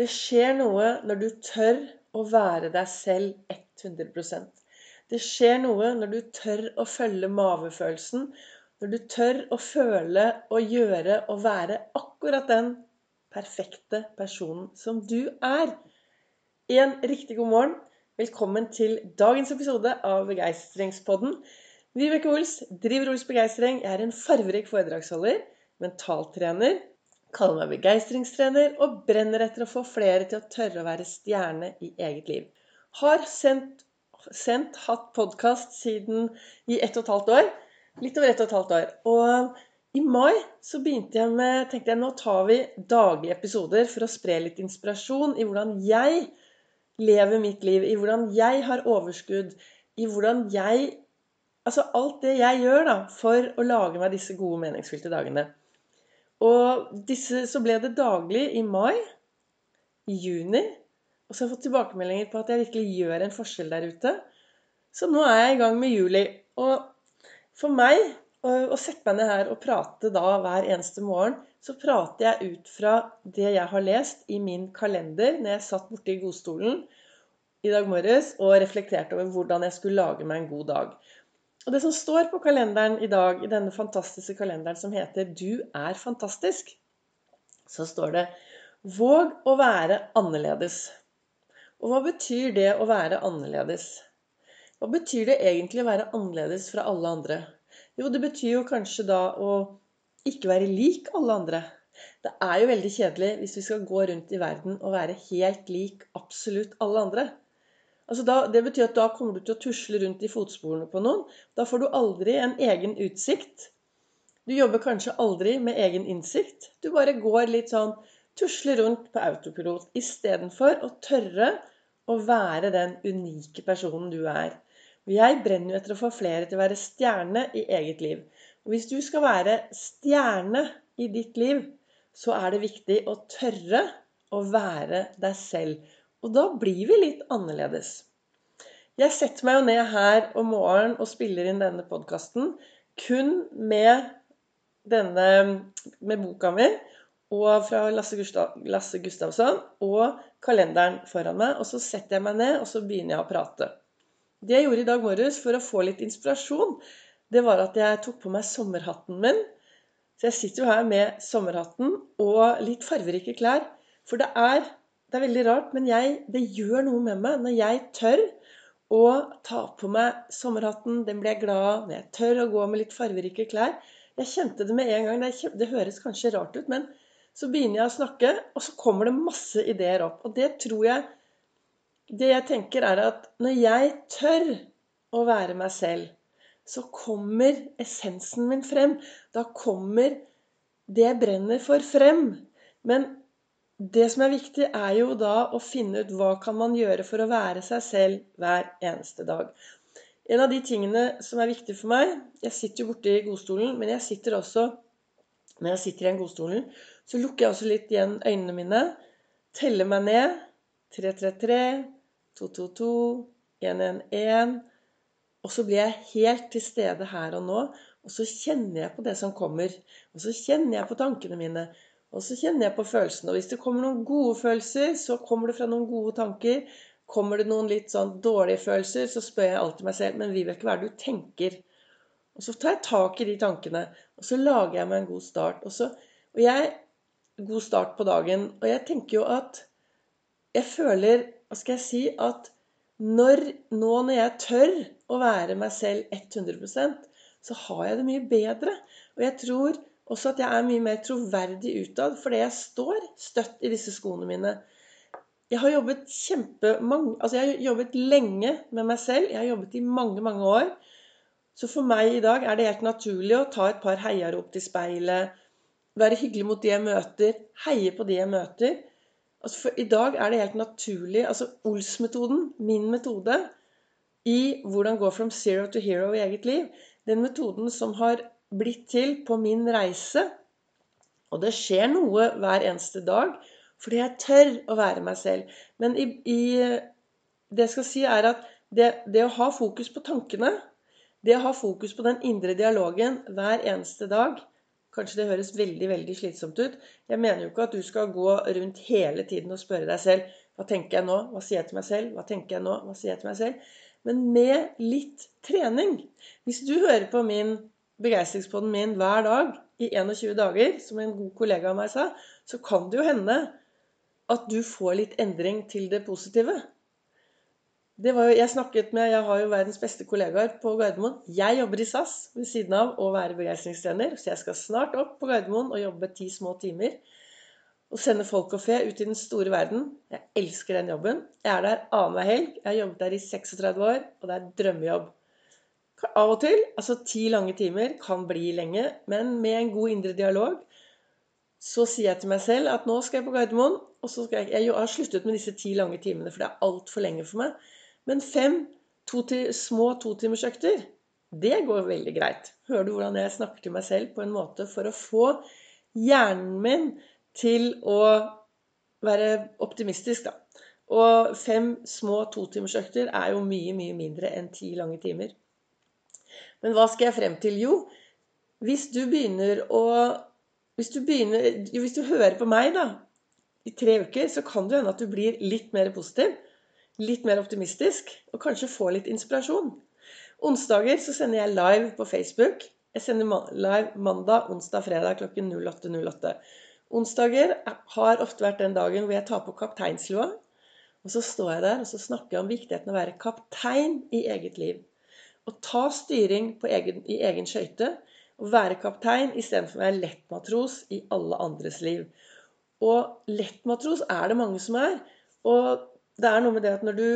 Det skjer noe når du tør å være deg selv 100% Det skjer noe når du tør å følge mavefølelsen, når du tør å føle og gjøre og være akkurat den perfekte personen som du er. En riktig god morgen. Velkommen til dagens episode av Begeistringspodden. Vibeke Ols driver Ols Begeistring. Jeg er en farverik foredragsholder, mentaltrener kaller meg begeistringstrener og brenner etter å få flere til å tørre å være stjerne i eget liv. Har sendt, sendt hatt podkast siden i ett og et halvt år. Litt over ett og et halvt år. Og i mai så begynte jeg med tenkte jeg, Nå tar vi daglige episoder for å spre litt inspirasjon i hvordan jeg lever mitt liv, i hvordan jeg har overskudd, i hvordan jeg Altså alt det jeg gjør da, for å lage meg disse gode, meningsfylte dagene. Og disse, så ble det daglig i mai, i juni. Og så har jeg fått tilbakemeldinger på at jeg virkelig gjør en forskjell der ute. Så nå er jeg i gang med juli. Og for meg å sette meg ned her og prate da hver eneste morgen, så prater jeg ut fra det jeg har lest i min kalender når jeg satt borte i godstolen i dag morges og reflekterte over hvordan jeg skulle lage meg en god dag. Og det som står på kalenderen i dag, i denne fantastiske kalenderen som heter 'Du er fantastisk', så står det 'Våg å være annerledes'. Og hva betyr det å være annerledes? Hva betyr det egentlig å være annerledes fra alle andre? Jo, det betyr jo kanskje da å ikke være lik alle andre. Det er jo veldig kjedelig hvis vi skal gå rundt i verden og være helt lik absolutt alle andre. Altså da, det betyr at da kommer du til å tusle rundt i fotsporene på noen. Da får du aldri en egen utsikt. Du jobber kanskje aldri med egen innsikt. Du bare går litt sånn tusler rundt på autopilot istedenfor å tørre å være den unike personen du er. Og jeg brenner jo etter å få flere til å være stjerne i eget liv. Og hvis du skal være stjerne i ditt liv, så er det viktig å tørre å være deg selv. Og da blir vi litt annerledes. Jeg setter meg jo ned her om morgenen og spiller inn denne podkasten kun med denne med boka mi og fra Lasse, Gustav, Lasse Gustavsson og kalenderen foran meg. Og så setter jeg meg ned, og så begynner jeg å prate. Det jeg gjorde i dag morges for å få litt inspirasjon, det var at jeg tok på meg sommerhatten min. Så jeg sitter jo her med sommerhatten og litt farverike klær. For det er det er veldig rart, men jeg, det gjør noe med meg når jeg tør å ta på meg sommerhatten. Den blir jeg glad av. Når jeg tør å gå med litt farverike klær. Jeg kjente det med en gang. Det, det høres kanskje rart ut, men så begynner jeg å snakke, og så kommer det masse ideer opp. Og det tror jeg Det jeg tenker, er at når jeg tør å være meg selv, så kommer essensen min frem. Da kommer det jeg brenner for, frem. Men det som er viktig, er jo da å finne ut hva kan man gjøre for å være seg selv hver eneste dag. En av de tingene som er viktig for meg Jeg sitter jo borte i godstolen, men jeg sitter også Når jeg sitter i den godstolen, så lukker jeg også litt igjen øynene mine, teller meg ned 333, 222, 111 Og så blir jeg helt til stede her og nå. Og så kjenner jeg på det som kommer. Og så kjenner jeg på tankene mine. Og så kjenner jeg på følelsene. Og hvis det kommer noen gode følelser, så kommer det fra noen gode tanker. Kommer det noen litt sånn dårlige følelser, så spør jeg alltid meg selv Men Vibeke, hva er det du tenker? Og så tar jeg tak i de tankene. Og så lager jeg meg en god start. Og, så, og jeg God start på dagen. Og jeg tenker jo at Jeg føler Hva skal jeg si? At når, nå når jeg tør å være meg selv 100% så har jeg det mye bedre. Og jeg tror også at jeg er mye mer troverdig utad fordi jeg står støtt i disse skoene mine. Jeg har jobbet kjempemange Altså jeg har jobbet lenge med meg selv. Jeg har jobbet i mange, mange år. Så for meg i dag er det helt naturlig å ta et par heiarop til speilet. Være hyggelig mot de jeg møter. Heie på de jeg møter. Altså for I dag er det helt naturlig Altså Ols-metoden, min metode, i hvordan gå from zero to hero i eget liv, den metoden som har blitt til på min reise. Og det skjer noe hver eneste dag fordi jeg tør å være meg selv. Men i, i, det jeg skal si, er at det, det, å ha fokus på tankene, det å ha fokus på den indre dialogen hver eneste dag, Kanskje det høres veldig veldig slitsomt ut. Jeg mener jo ikke at du skal gå rundt hele tiden og spørre deg selv hva tenker jeg nå? Hva sier jeg til meg selv? Hva tenker jeg nå? Hva sier jeg til meg selv? Men med litt trening. Hvis du hører på min begeistringspodden min hver dag i 21 dager, som en god kollega av meg sa, så kan det jo hende at du får litt endring til det positive. Det jo, jeg snakket med, jeg har jo verdens beste kollegaer på Gardermoen. Jeg jobber i SAS ved siden av å være begeistringstrener, så jeg skal snart opp på Gardermoen og jobbe ti små timer. Og sende folk og fe ut i den store verden. Jeg elsker den jobben. Jeg er der annenhver helg. Jeg har jobbet der i 36 år, og det er drømmejobb. Av og til, altså ti lange timer, kan bli lenge, men med en god indre dialog så sier jeg til meg selv at nå skal jeg på Gardermoen. og så skal Jeg jeg har sluttet med disse ti lange timene, for det er altfor lenge for meg. Men fem to til, små totimersøkter, det går veldig greit. Hører du hvordan jeg snakker til meg selv på en måte for å få hjernen min til å være optimistisk, da. Og fem små totimersøkter er jo mye, mye mindre enn ti lange timer. Men hva skal jeg frem til? Jo, hvis du begynner å Hvis du, begynner, hvis du hører på meg da, i tre uker, så kan det hende at du blir litt mer positiv litt mer optimistisk og kanskje få litt inspirasjon. Onsdager så sender jeg live på Facebook. Jeg sender live mandag, onsdag, fredag klokken 08.08. Onsdager har ofte vært den dagen hvor jeg tar på kapteinslua. Og så står jeg der og så snakker jeg om viktigheten av å være kaptein i eget liv. Å ta styring egen, i egen skøyte. Å være kaptein istedenfor å være lettmatros i alle andres liv. Og lettmatros er det mange som er. Og det er noe med det at når du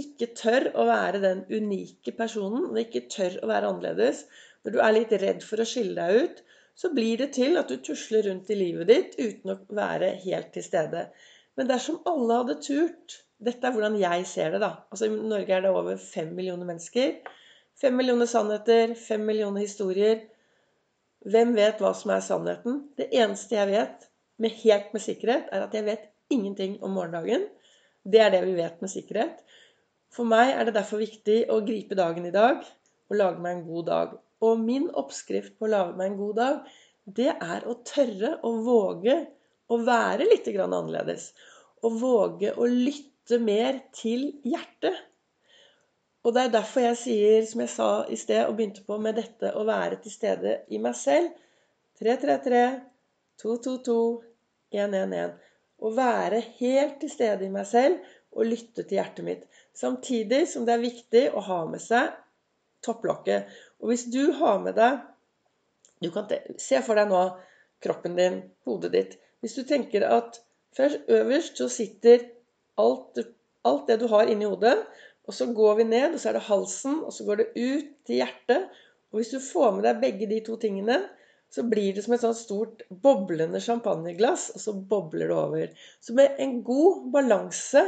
ikke tør å være den unike personen, og ikke tør å være annerledes, når du er litt redd for å skille deg ut, så blir det til at du tusler rundt i livet ditt uten å være helt til stede. Men dersom alle hadde turt Dette er hvordan jeg ser det, da. Altså I Norge er det over fem millioner mennesker. Fem millioner sannheter, fem millioner historier. Hvem vet hva som er sannheten? Det eneste jeg vet med helt med sikkerhet, er at jeg vet ingenting om morgendagen. Det er det vi vet med sikkerhet. For meg er det derfor viktig å gripe dagen i dag og lage meg en god dag. Og min oppskrift på å lage meg en god dag, det er å tørre å våge å være litt annerledes. Og våge å lytte mer til hjertet. Og det er derfor jeg sier, som jeg sa i sted og begynte på med dette å være til stede i meg selv 333 222 111 å være helt til stede i meg selv og lytte til hjertet mitt. Samtidig som det er viktig å ha med seg topplokket. Og hvis du har med deg du kan Se for deg nå kroppen din, hodet ditt. Hvis du tenker at først øverst så sitter alt, alt det du har inni hodet, og så går vi ned, og så er det halsen, og så går det ut til hjertet. Og hvis du får med deg begge de to tingene, så blir det som et sånt stort boblende champagneglass, og så bobler det over. Så med en god balanse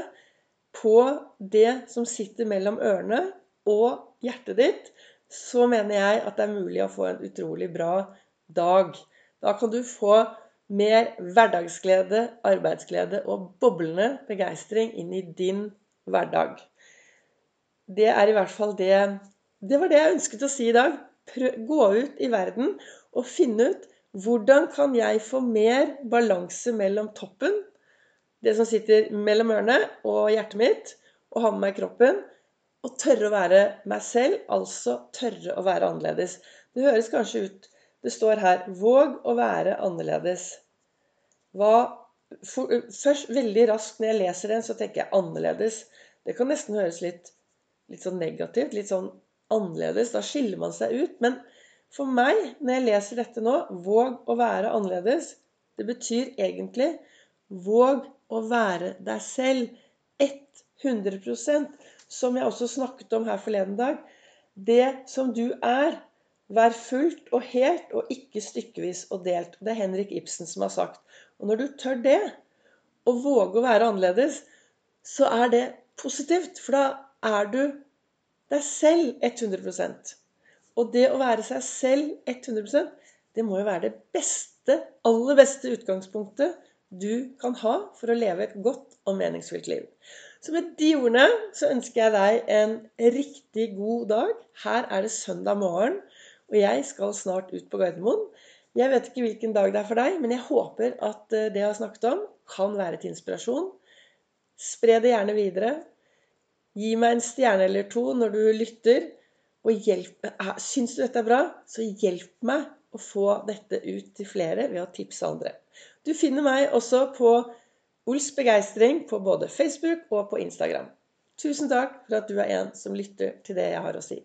på det som sitter mellom ørene og hjertet ditt, så mener jeg at det er mulig å få en utrolig bra dag. Da kan du få mer hverdagsglede, arbeidsglede og boblende begeistring inn i din hverdag. Det er i hvert fall det Det var det jeg ønsket å si i dag. Prøv, gå ut i verden og finne ut hvordan kan jeg få mer balanse mellom toppen, det som sitter mellom ørene, og hjertet mitt, og ha med meg kroppen, og tørre å være meg selv, altså tørre å være annerledes. Det høres kanskje ut Det står her 'Våg å være annerledes'. Hva, for, først veldig raskt når jeg leser den, så tenker jeg 'annerledes'. Det kan nesten høres litt, litt sånn negativt, litt sånn annerledes. Da skiller man seg ut. Men for meg, når jeg leser dette nå, våg å være annerledes, det betyr egentlig våg å være deg selv 100% Som jeg også snakket om her forleden dag. Det som du er, vær fullt og helt, og ikke stykkevis og delt. Det er Henrik Ibsen som har sagt. Og når du tør det, og våger å være annerledes, så er det positivt. For da er du deg selv 100% og det å være seg selv 100% det må jo være det beste, aller beste utgangspunktet du kan ha for å leve et godt og meningsfylt liv. Så med de ordene så ønsker jeg deg en riktig god dag. Her er det søndag morgen, og jeg skal snart ut på Gardermoen. Jeg vet ikke hvilken dag det er for deg, men jeg håper at eh, det jeg har snakket om, kan være til inspirasjon. Spre det gjerne videre. Gi meg en stjerne eller to når du lytter. Og hjelp, syns du dette er bra, så hjelp meg å få dette ut til flere ved å tipse andre. Du finner meg også på Ols begeistring på både Facebook og på Instagram. Tusen takk for at du er en som lytter til det jeg har å si.